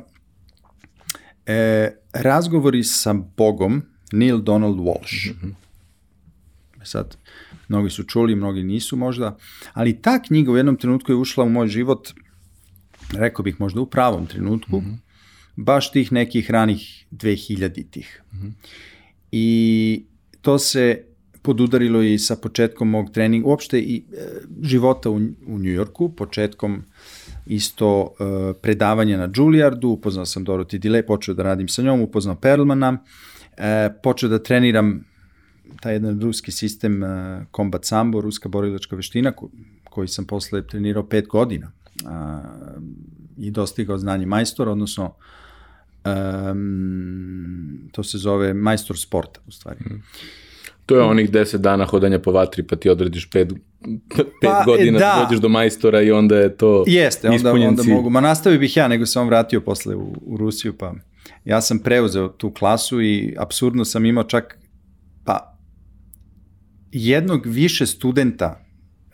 E, razgovori sa Bogom, Neil Donald Walsh. Mm -hmm. Sad, mnogi su čuli, mnogi nisu možda, ali ta knjiga u jednom trenutku je ušla u moj život, rekao bih možda u pravom trenutku, mm -hmm. baš tih nekih ranih 2000-ih. Mm -hmm. I to se podudarilo i sa početkom mog treninga, uopšte i e, života u, u Njujorku, početkom isto e, predavanja na Juilliardu, upoznao sam Dorothy Dile, počeo da radim sa njom, upoznao Perlmana, e, počeo da treniram taj jedan ruski sistem e, Combat Sambo, ruska borilačka veština, ko, koji sam posle trenirao pet godina a, i dostigao znanje majstora, odnosno um, to se zove majstor sporta u stvari. Mm. To je onih 10 dana hodanja po vatri, pa ti odradiš 5 pa, godina da. da dođeš do majstora i onda je to Jeste, onda, onda mogu. Ma nastavio bih ja, nego sam vratio posle u, u Rusiju, pa ja sam preuzeo tu klasu i absurdno sam imao čak, pa jednog više studenta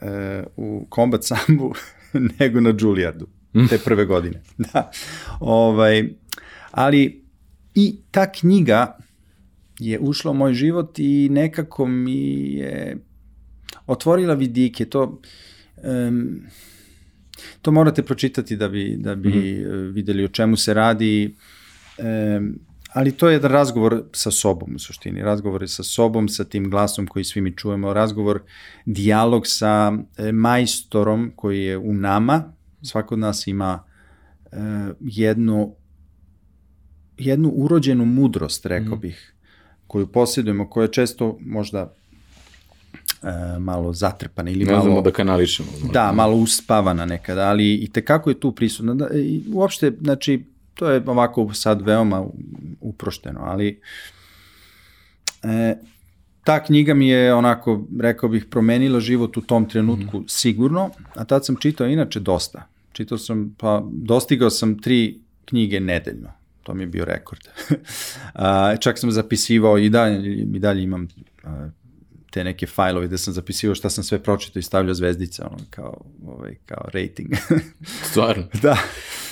uh, u Combat Sambu nego na Juilliardu te prve godine. Da. Ovaj, ali i ta knjiga je ušla u moj život i nekako mi je otvorila vidike. To, um, to morate pročitati da bi, da bi mm -hmm. videli o čemu se radi. Um, ali to je jedan razgovor sa sobom u suštini, razgovor sa sobom, sa tim glasom koji svi mi čujemo, razgovor, dijalog sa e, majstorom koji je u nama, svako od nas ima e, jednu, jednu urođenu mudrost, rekao mm. bih, koju posjedujemo, koja je često možda e, malo zatrpana ili ne malo... znamo da kanališemo. Da, malo uspavana nekada, ali i tekako je tu prisutna. Da, i uopšte, znači, to je ovako sad veoma uprošteno, ali e, ta knjiga mi je onako, rekao bih, promenila život u tom trenutku mm. sigurno, a tad sam čitao inače dosta. Čitao sam, pa dostigao sam tri knjige nedeljno. To mi je bio rekord. a, čak sam zapisivao i dalje, i dalje imam a, te neke fajlove gde sam zapisivao šta sam sve pročitao i stavljao zvezdice, ono, kao, ovaj, kao rating. Stvarno? da.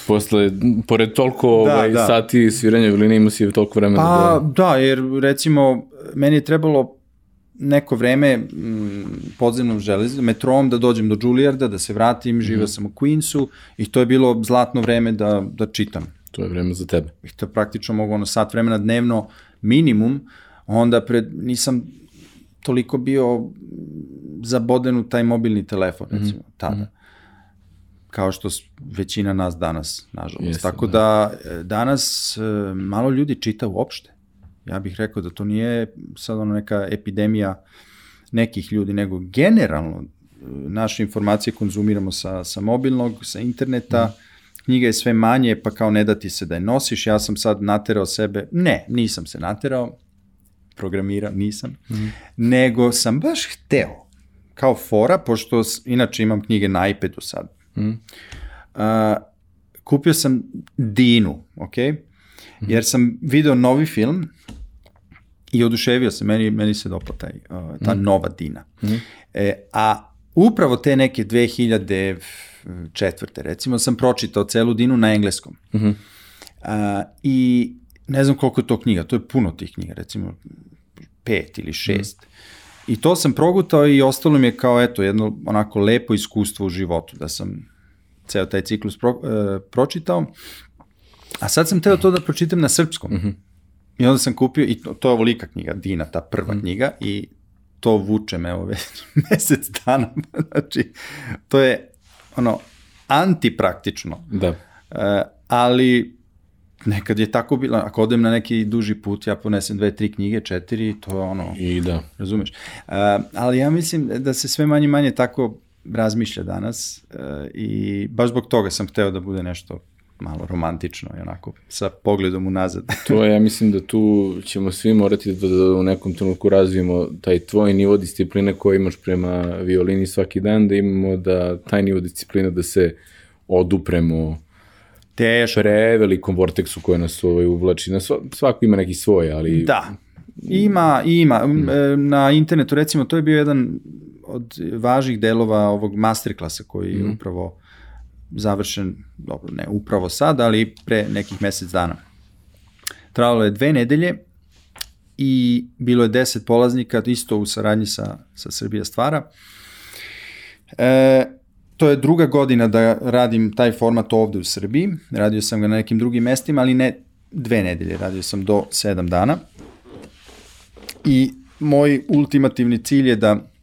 Posle, pored toliko da, ovaj, da. sati sviranja violina ima si toliko vremena pa, da... da, jer recimo, meni je trebalo neko vreme m, mm, podzemnom železom, metrom da dođem do Juilliarda, da se vratim, živao mm. sam u Queensu i to je bilo zlatno vreme da, da čitam. To je vreme za tebe. I to praktično mogu ono sat vremena dnevno minimum, onda pred, nisam toliko bio zaboden u taj mobilni telefon, mhm. recimo, mm -hmm. tada. Kao što većina nas danas, nažalost. Jeste, Tako da, da danas e, malo ljudi čita uopšte. Ja bih rekao da to nije sad ono neka epidemija nekih ljudi, nego generalno e, naše informacije konzumiramo sa, sa mobilnog, sa interneta, mm knjiga je sve manje, pa kao ne da ti se da je nosiš, ja sam sad naterao sebe, ne, nisam se naterao, programirao, nisam, mm -hmm. nego sam baš hteo, kao fora, pošto inače imam knjige na iPadu sad. Mm -hmm. uh, kupio sam Dinu, ok? -hmm. Jer sam video novi film i oduševio se, meni, meni se dopla taj, uh, ta mm -hmm. nova Dina. Mm -hmm. e, a upravo te neke 2004. recimo sam pročitao celu Dinu na engleskom. Mm -hmm. uh, I ne znam koliko je to knjiga, to je puno tih knjiga, recimo pet ili šest. Mm. I to sam progutao i ostalo mi je kao, eto, jedno onako lepo iskustvo u životu, da sam ceo taj ciklus pro, e, pročitao. A sad sam teo to da pročitam na srpskom. Mm -hmm. I onda sam kupio, i to, to je ovolika knjiga, Dina, ta prva mm. knjiga, i to vuče me ove mesec dana. znači, to je ono, antipraktično. Da. E, ali nekad je tako bilo, ako odem na neki duži put, ja ponesem dve, tri knjige, četiri, to je ono... I da. Razumeš? Uh, ali ja mislim da se sve manje manje tako razmišlja danas uh, i baš zbog toga sam hteo da bude nešto malo romantično i onako sa pogledom unazad. to je, ja mislim da tu ćemo svi morati da, da u nekom trenutku razvijemo taj tvoj nivo discipline koji imaš prema violini svaki dan, da imamo da taj nivo discipline da se odupremo teško. prevelikom vorteksu koje nas ovaj uvlači. Na svako ima neki svoj, ali... Da, ima, ima. Mm. E, na internetu, recimo, to je bio jedan od važnih delova ovog masterklasa koji je mm. upravo završen, dobro, ne upravo sad, ali pre nekih mesec dana. Trajalo je dve nedelje i bilo je deset polaznika, isto u saradnji sa, sa Srbija stvara. E, to je druga godina da radim taj format ovde u Srbiji. Radio sam ga na nekim drugim mestima, ali ne dve nedelje. Radio sam do sedam dana. I moj ultimativni cilj je da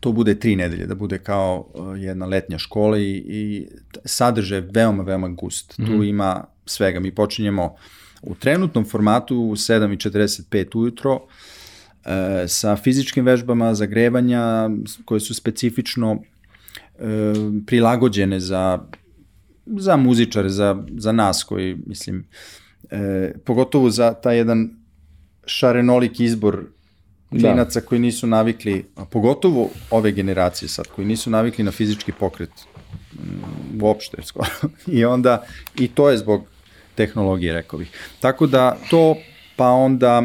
to bude tri nedelje, da bude kao uh, jedna letnja škola i, i sadržaj veoma, veoma gust. Mm -hmm. Tu mhm. ima svega. Mi počinjemo u trenutnom formatu u 7.45 ujutro uh, sa fizičkim vežbama, zagrevanja koje su specifično e, prilagođene za, za muzičare, za, za nas koji, mislim, e, pogotovo za taj jedan šarenolik izbor. Klinaca da. koji nisu navikli, a pogotovo ove generacije sad, koji nisu navikli na fizički pokret mm, uopšte skoro. I onda, i to je zbog tehnologije, rekao bih. Tako da to, pa onda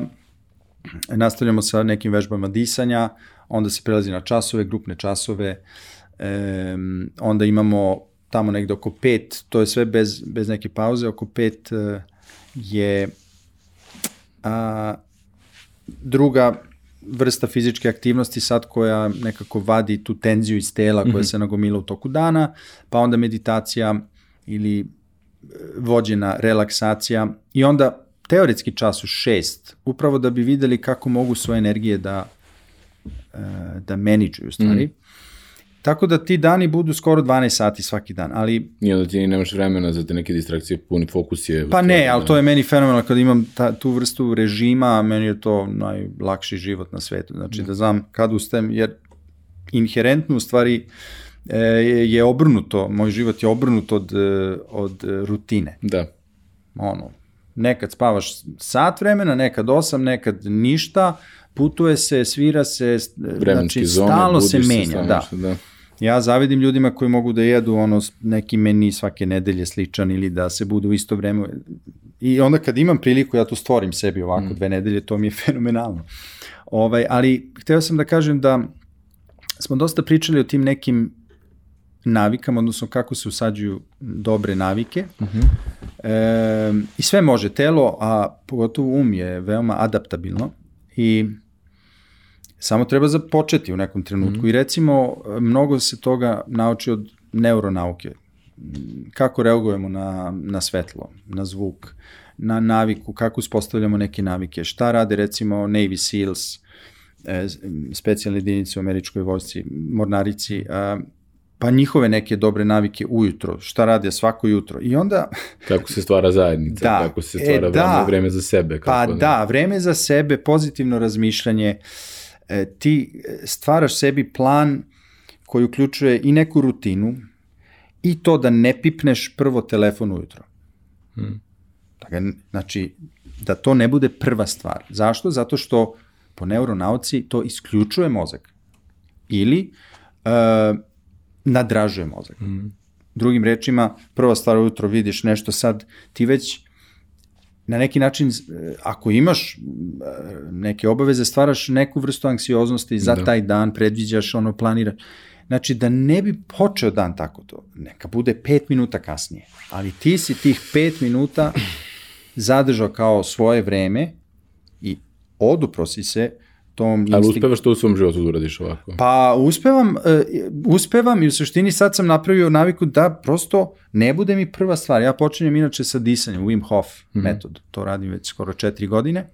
nastavljamo sa nekim vežbama disanja, onda se prelazi na časove, grupne časove, e, onda imamo tamo negde oko pet, to je sve bez, bez neke pauze, oko pet e, je a, druga vrsta fizičke aktivnosti sad koja nekako vadi tu tenziju iz tela koja mm -hmm. se nagomila u toku dana, pa onda meditacija ili e, vođena relaksacija i onda teoretski čas u šest, upravo da bi videli kako mogu svoje energije da, e, da menidžuju stvari. Mm. Tako da ti dani budu skoro 12 sati svaki dan, ali... I onda ti nemaš vremena za te neke distrakcije, puni fokus je... Pa ne, ali to je meni fenomenalno kad imam ta, tu vrstu režima, meni je to najlakši život na svetu. Znači mm. da znam kad ustajem, jer inherentno u stvari e, je obrnuto, moj život je obrnut od, e, od rutine. Da. Ono, nekad spavaš sat vremena, nekad osam, nekad ništa, putuje se, svira se, Vremenski znači zone, stalno se menja. Se, da. da. Ja zavidim ljudima koji mogu da jedu ono neki meni svake nedelje sličan ili da se budu u isto vreme. I onda kad imam priliku ja to stvorim sebi ovako mm. dve nedelje, to mi je fenomenalno. Ovaj, ali hteo sam da kažem da smo dosta pričali o tim nekim navikama, odnosno kako se usađuju dobre navike. Mm -hmm. e, I sve može telo, a pogotovo um je veoma adaptabilno i samo treba započeti u nekom trenutku. Mm. I recimo, mnogo se toga nauči od neuronauke. Kako reagujemo na, na svetlo, na zvuk, na naviku, kako uspostavljamo neke navike, šta rade recimo Navy Seals, e, specijalne jedinice u američkoj vojsci, mornarici, a, pa njihove neke dobre navike ujutro, šta rade svako jutro. I onda... kako se stvara zajednica, da, kako se stvara e, da, vreme za sebe. Kako pa ne? da, vreme za sebe, pozitivno razmišljanje, e, ti stvaraš sebi plan koji uključuje i neku rutinu i to da ne pipneš prvo telefon ujutro. Hmm. Da ga, znači, da to ne bude prva stvar. Zašto? Zato što po neuronauci to isključuje mozak. Ili uh, nadražuje mozak. Mm. Drugim rečima, prva stvar ujutro vidiš nešto sad, ti već na neki način, e, ako imaš e, neke obaveze, stvaraš neku vrstu anksioznosti za da. taj dan, predviđaš, ono, planiraš. Znači, da ne bi počeo dan tako to, neka bude pet minuta kasnije, ali ti si tih pet minuta zadržao kao svoje vreme i odupro si se tom instinkt... Ali uspevaš to u svom životu da uradiš ovako? Pa uspevam, uh, uspevam i u suštini sad sam napravio naviku da prosto ne bude mi prva stvar. Ja počinjem inače sa disanjem, Wim Hof mm -hmm. metod. To radim već skoro četiri godine.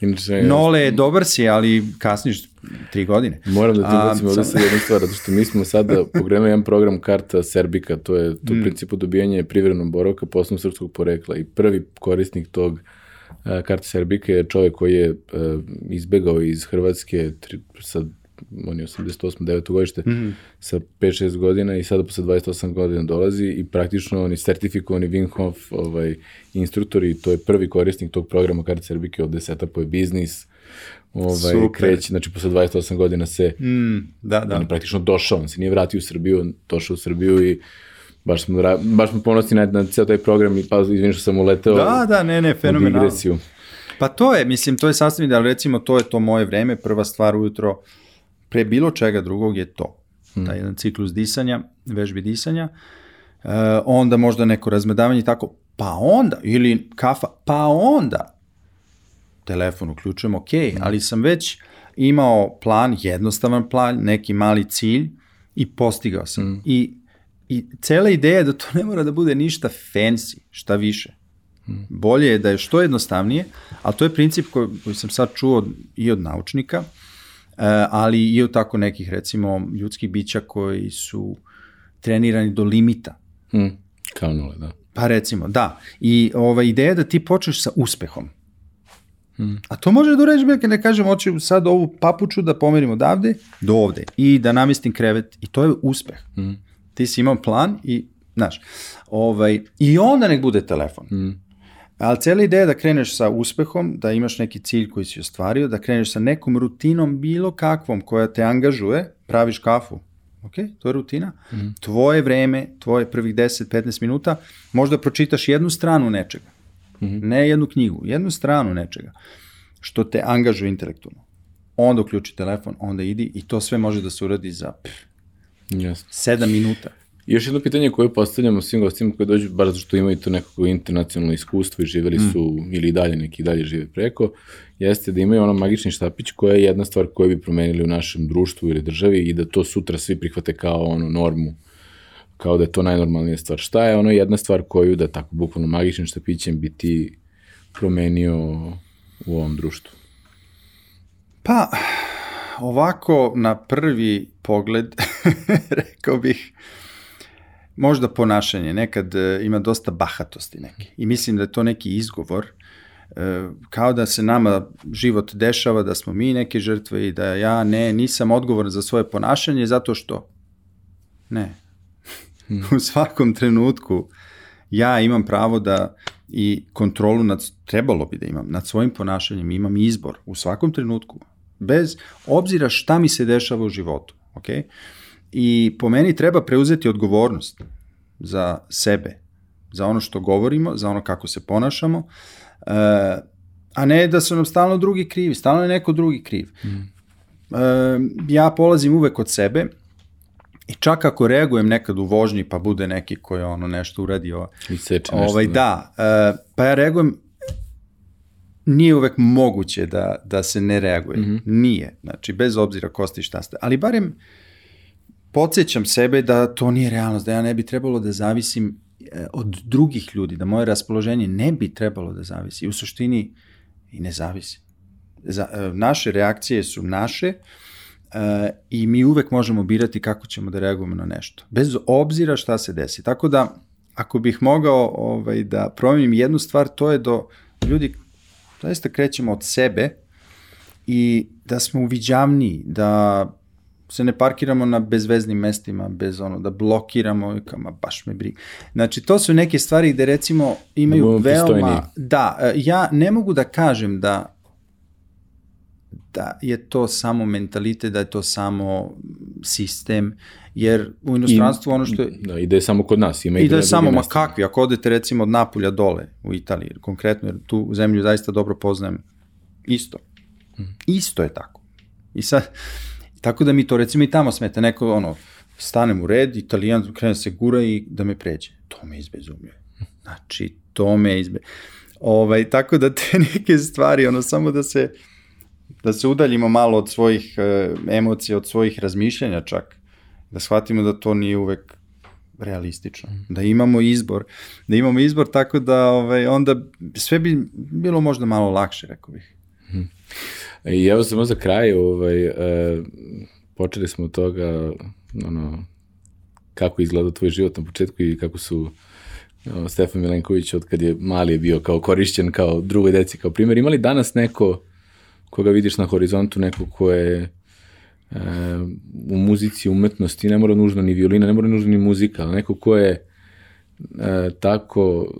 Inače, Nole je dobar si, ali kasniš tri godine. Moram da ti ubacim ovde sad jednu stvar, zato što mi smo sada pogledali jedan program karta Serbika, to je to mm. principu dobijanje privrednog boravka po osnovu srpskog porekla i prvi korisnik tog uh, Karta Serbike je čovjek koji je izbegao iz Hrvatske sa on je 88. 9. godište, mm -hmm. sa 5-6 godina i sada posle 28 godina dolazi i praktično on je sertifikovani Wim Hof ovaj, instruktor i to je prvi korisnik tog programa Karta Serbike od desetapo je biznis, ovaj, Super. kreće, znači posle 28 godina se, mm, da, da. on je praktično došao, on se nije vratio u Srbiju, on došao u Srbiju i baš smo, baš smo ponosni na, na cijel taj program i pa izvim što sam uleteo da, da, ne, ne, fenomenalno. Pa to je, mislim, to je sasvim da recimo to je to moje vreme, prva stvar ujutro, pre bilo čega drugog je to. Hmm. Taj jedan ciklus disanja, vežbi disanja, uh, onda možda neko razmedavanje i tako, pa onda, ili kafa, pa onda telefon uključujem, ok, hmm. ali sam već imao plan, jednostavan plan, neki mali cilj i postigao sam. Hmm. I I cela ideja je da to ne mora da bude ništa fancy, šta više. Bolje je da je što jednostavnije, ali to je princip koji, koji sam sad čuo i od naučnika, e, ali i od tako nekih, recimo, ljudskih bića koji su trenirani do limita. Hmm, kao nule, da. Pa recimo, da. I ova ideja je da ti počneš sa uspehom. Hmm. A to može da uređi kad ne kažem, hoću sad ovu papuču da pomerim odavde do ovde i da namestim krevet i to je uspeh. Hmm. Ti si imao plan i, znaš, ovaj, i onda nek bude telefon. Mm. Ali cijela ideja je da kreneš sa uspehom, da imaš neki cilj koji si ostvario, da kreneš sa nekom rutinom bilo kakvom koja te angažuje, praviš kafu, ok, to je rutina, mm. tvoje vreme, tvoje prvih 10-15 minuta, možda pročitaš jednu stranu nečega, mm. ne jednu knjigu, jednu stranu nečega, što te angažuje intelektualno. onda uključi telefon, onda idi i to sve može da se uradi za pff, Jasno. 7 minuta. I još jedno pitanje koje postavljamo svim gostima koji dođu, bar zato što imaju to nekako internacionalno iskustvo i živeli su, mm. ili dalje, neki dalje žive preko, jeste da imaju ono magični štapić koja je jedna stvar koju bi promenili u našem društvu ili državi i da to sutra svi prihvate kao ono normu, kao da je to najnormalnija stvar. Šta je ono jedna stvar koju da tako bukvalno magičnim štapićem bi ti promenio u ovom društvu? Pa, ovako na prvi pogled rekao bih možda ponašanje, nekad e, ima dosta bahatosti neki i mislim da je to neki izgovor e, kao da se nama život dešava, da smo mi neke žrtve i da ja ne, nisam odgovoran za svoje ponašanje zato što ne. Hmm. U svakom trenutku ja imam pravo da i kontrolu nad, trebalo bi da imam, nad svojim ponašanjem, imam izbor u svakom trenutku, bez obzira šta mi se dešava u životu, ok? I po meni treba preuzeti odgovornost za sebe, za ono što govorimo, za ono kako se ponašamo, uh, a ne da su nam stalno drugi krivi, stalno je neko drugi kriv. Mm. Uh, ja polazim uvek od sebe i čak ako reagujem nekad u vožnji pa bude neki koji ono nešto uradio, I seče nešto. Ovaj, da, uh, pa ja reagujem nije uvek moguće da, da se ne reaguje. Mm -hmm. Nije. Znači, bez obzira ko ste šta ste. Ali barem podsjećam sebe da to nije realnost, da ja ne bi trebalo da zavisim e, od drugih ljudi, da moje raspoloženje ne bi trebalo da zavisi. U suštini i ne zavisi. Za, e, naše reakcije su naše uh, i mi uvek možemo birati kako ćemo da reagujemo na nešto. Bez obzira šta se desi. Tako da, ako bih mogao ovaj, da promenim jednu stvar, to je do ljudi zaista krećemo od sebe i da smo uviđavniji, da se ne parkiramo na bezveznim mestima, bez ono, da blokiramo kama baš me briga. Znači, to su neke stvari gde recimo imaju da veoma... Pristojni. Da, e, ja ne mogu da kažem da da je to samo mentalitet, da je to samo sistem, jer u inostranstvu I, ono što je... Da, i da je samo kod nas, ima i, da je samo, ma kakvi, ako odete recimo od Napulja dole u Italiji, konkretno, jer tu zemlju zaista dobro poznajem, isto. Hmm. Isto je tako. I sad, tako da mi to recimo i tamo smete, neko ono, stanem u red, italijan krene se gura i da me pređe. To me izbezumljuje. Znači, to me izbe... Ovaj, tako da te neke stvari, ono, samo da se da se udaljimo malo od svojih e, emocija, od svojih razmišljanja čak, da shvatimo da to nije uvek realistično, da imamo izbor, da imamo izbor tako da ovaj, onda sve bi bilo možda malo lakše, rekao bih. Mm. I evo samo za kraj, ovaj, e, počeli smo od toga, ono, kako izgleda tvoj život na početku i kako su o, Stefan Milenković od kad je mali je bio kao korišćen kao drugoj deci kao primjer. Imali danas neko koga vidiš na horizontu, neko ko je e, u muzici, umetnosti, ne mora nužno ni violina, ne mora nužno ni muzika, ali neko ko je e, tako e,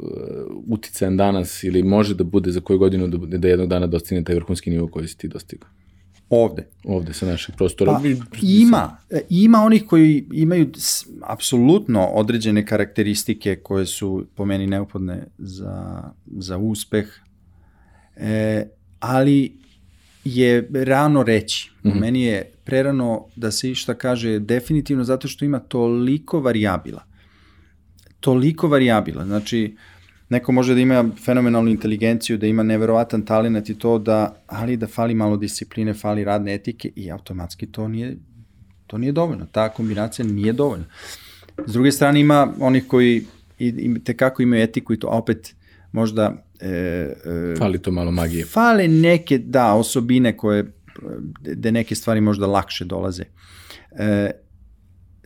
uticajan danas ili može da bude za koju godinu da, da jednog dana dostigne taj vrhunski nivo koji si ti dostigao? Ovde. Ovde, sa našeg prostora. Pa, ima. E, ima onih koji imaju apsolutno određene karakteristike koje su po meni neophodne za, za uspeh, e, ali je rano reći. Mm -hmm. Meni je prerano da se išta kaže definitivno zato što ima toliko varijabila. Toliko varijabila. Znači, neko može da ima fenomenalnu inteligenciju, da ima neverovatan talent i to da, ali da fali malo discipline, fali radne etike i automatski to nije, to nije dovoljno. Ta kombinacija nije dovoljna. S druge strane ima onih koji i, i tekako imaju etiku i to opet možda E, e, Fali to malo magije. Fale neke, da, osobine koje, gde neke stvari možda lakše dolaze. E,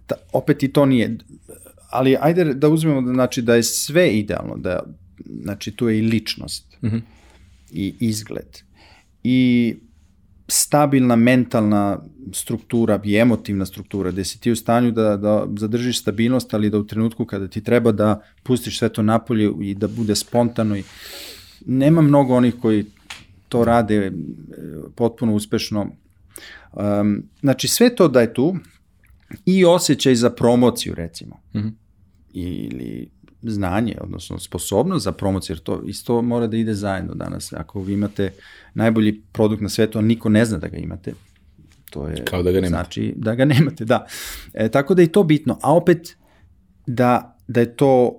ta, opet i to nije, ali ajde da uzmemo da, znači, da je sve idealno, da, znači tu je i ličnost mm -hmm. i izgled i stabilna mentalna struktura i emotivna struktura, gde si ti u stanju da, da zadržiš stabilnost, ali da u trenutku kada ti treba da pustiš sve to napolje i da bude spontano i nema mnogo onih koji to rade e, potpuno uspešno. Um, znači sve to da je tu i osjećaj za promociju recimo. Mm -hmm. Ili znanje, odnosno sposobnost za promociju, jer to isto mora da ide zajedno danas. Ako vi imate najbolji produkt na svetu, a niko ne zna da ga imate, to je Kao da ga nemate. znači da ga nemate, da. E, tako da je to bitno, a opet da, da je to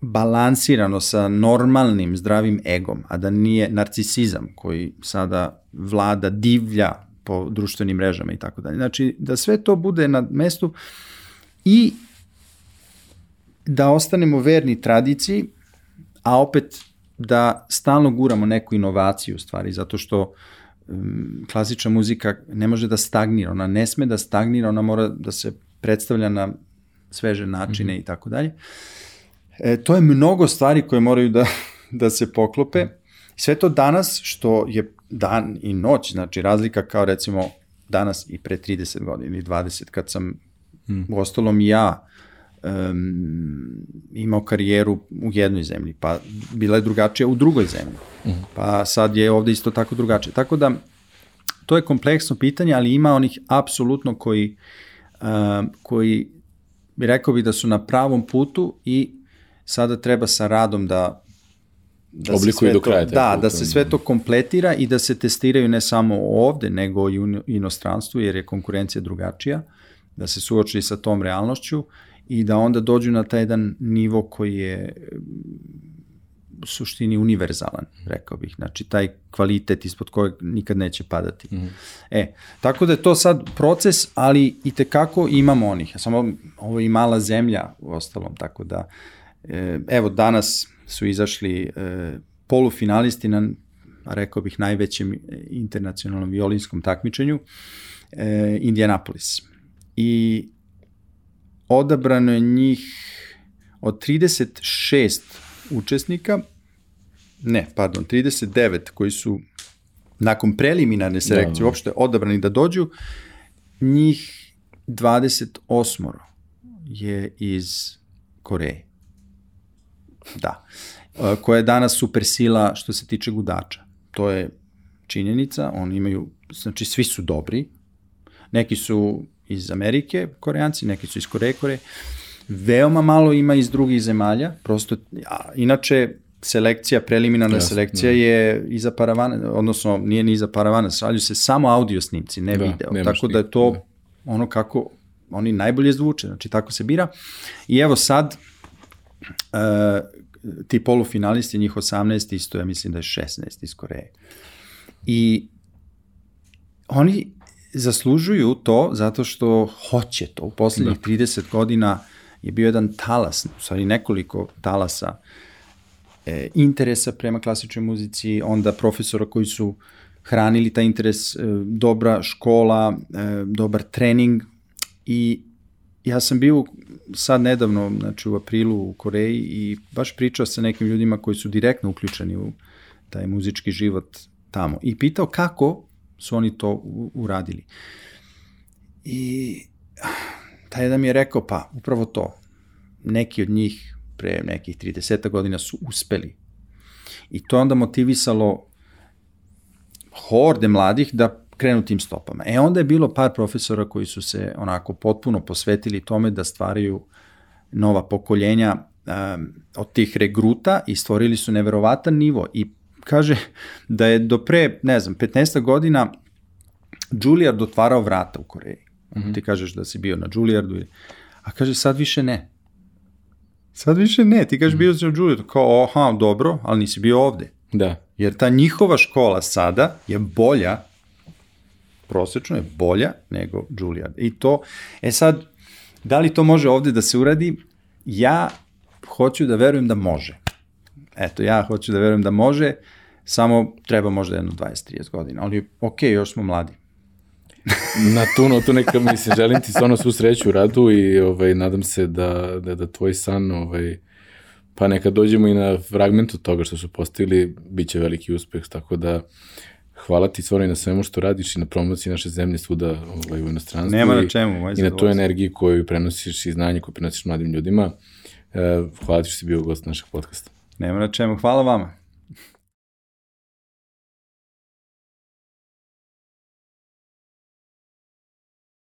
balansirano sa normalnim zdravim egom, a da nije narcisizam koji sada vlada divlja po društvenim mrežama i tako dalje. Znači, da sve to bude na mestu i da ostanemo verni tradiciji, a opet da stalno guramo neku inovaciju u stvari, zato što um, klasična muzika ne može da stagnira, ona ne sme da stagnira, ona mora da se predstavlja na sveže načine mm -hmm. i tako dalje. E, to je mnogo stvari koje moraju da, da se poklope. Sve to danas, što je dan i noć, znači razlika kao recimo danas i pre 30 godina ili 20, kad sam mm. u ostalom i ja um, imao karijeru u jednoj zemlji, pa bila je drugačija u drugoj zemlji, mm. pa sad je ovde isto tako drugačije. Tako da, to je kompleksno pitanje, ali ima onih apsolutno koji, um, koji bi rekao bi da su na pravom putu i sada treba sa radom da da oblikuju do kraja. Da, put, da se sve to kompletira i da se testiraju ne samo ovde, nego i u inostranstvu, jer je konkurencija drugačija, da se suoči sa tom realnošću i da onda dođu na taj jedan nivo koji je u suštini univerzalan, rekao bih. Znači, taj kvalitet ispod kojeg nikad neće padati. Mm -hmm. E, tako da je to sad proces, ali i tekako imamo onih. Samo ovo je i mala zemlja u ostalom, tako da e, evo danas su izašli e, polufinalisti na, rekao bih, najvećem internacionalnom violinskom takmičenju, e, Indianapolis. I odabrano je njih od 36 učesnika, ne, pardon, 39 koji su nakon preliminarne selekcije da, da. uopšte odabrani da dođu, njih 28 je iz Koreje. Da. E, koja je danas super sila što se tiče gudača. To je činjenica, oni imaju, znači svi su dobri, neki su iz Amerike, koreanci, neki su iz Koreje, Koreje. Veoma malo ima iz drugih zemalja, prosto, a, inače, selekcija, preliminarna Jasne, selekcija da. je iza paravana, odnosno nije ni iza paravana, srađuju se samo audio snimci, ne da, video. Tako da je to da. ono kako oni najbolje zvuče, znači tako se bira. I evo sad, uh, ti polufinalisti, njih 18, isto ja mislim da je 16 iz Koreje. I oni zaslužuju to zato što hoće to. U poslednjih da. 30 godina je bio jedan talas, u stvari nekoliko talasa e, interesa prema klasičnoj muzici, onda profesora koji su hranili taj interes, e, dobra škola, e, dobar trening i ja sam bio sad nedavno, znači u aprilu u Koreji i baš pričao sa nekim ljudima koji su direktno uključeni u taj muzički život tamo i pitao kako su oni to uradili. I taj jedan mi je rekao, pa upravo to, neki od njih pre nekih 30 godina su uspeli. I to onda motivisalo horde mladih da krenu tim stopama. E onda je bilo par profesora koji su se onako potpuno posvetili tome da stvaraju nova pokoljenja um, od tih regruta i stvorili su neverovatan nivo i kaže da je do pre, ne znam, 15 godina Juilliard otvarao vrata u Koreji. Mm -hmm. Ti kažeš da si bio na Juilliardu, a kaže sad više ne. Sad više ne, ti kažeš mm -hmm. bio si na Juilliardu, kao aha, dobro, ali nisi bio ovde. Da. Jer ta njihova škola sada je bolja, prosečno je bolja nego Juilliard. I to, e sad, da li to može ovde da se uradi? Ja hoću da verujem da može. Eto, ja hoću da verujem da može, samo treba možda jedno 20-30 godina, ali ok, još smo mladi. na tu notu neka mislim, želim ti stvarno svu sreću u radu i ovaj, nadam se da, da, da tvoj san ovaj, pa neka dođemo i na fragmentu toga što su postavili, bit će veliki uspeh, tako da hvala ti stvarno i na svemu što radiš i na promociji naše zemlje svuda ovaj, u inostranstvu. Nema na čemu. I, i na toj energiji koju prenosiš i znanje koju prenosiš mladim ljudima. E, hvala ti što si bio gost našeg podcasta. Nema na čemu. Hvala vama.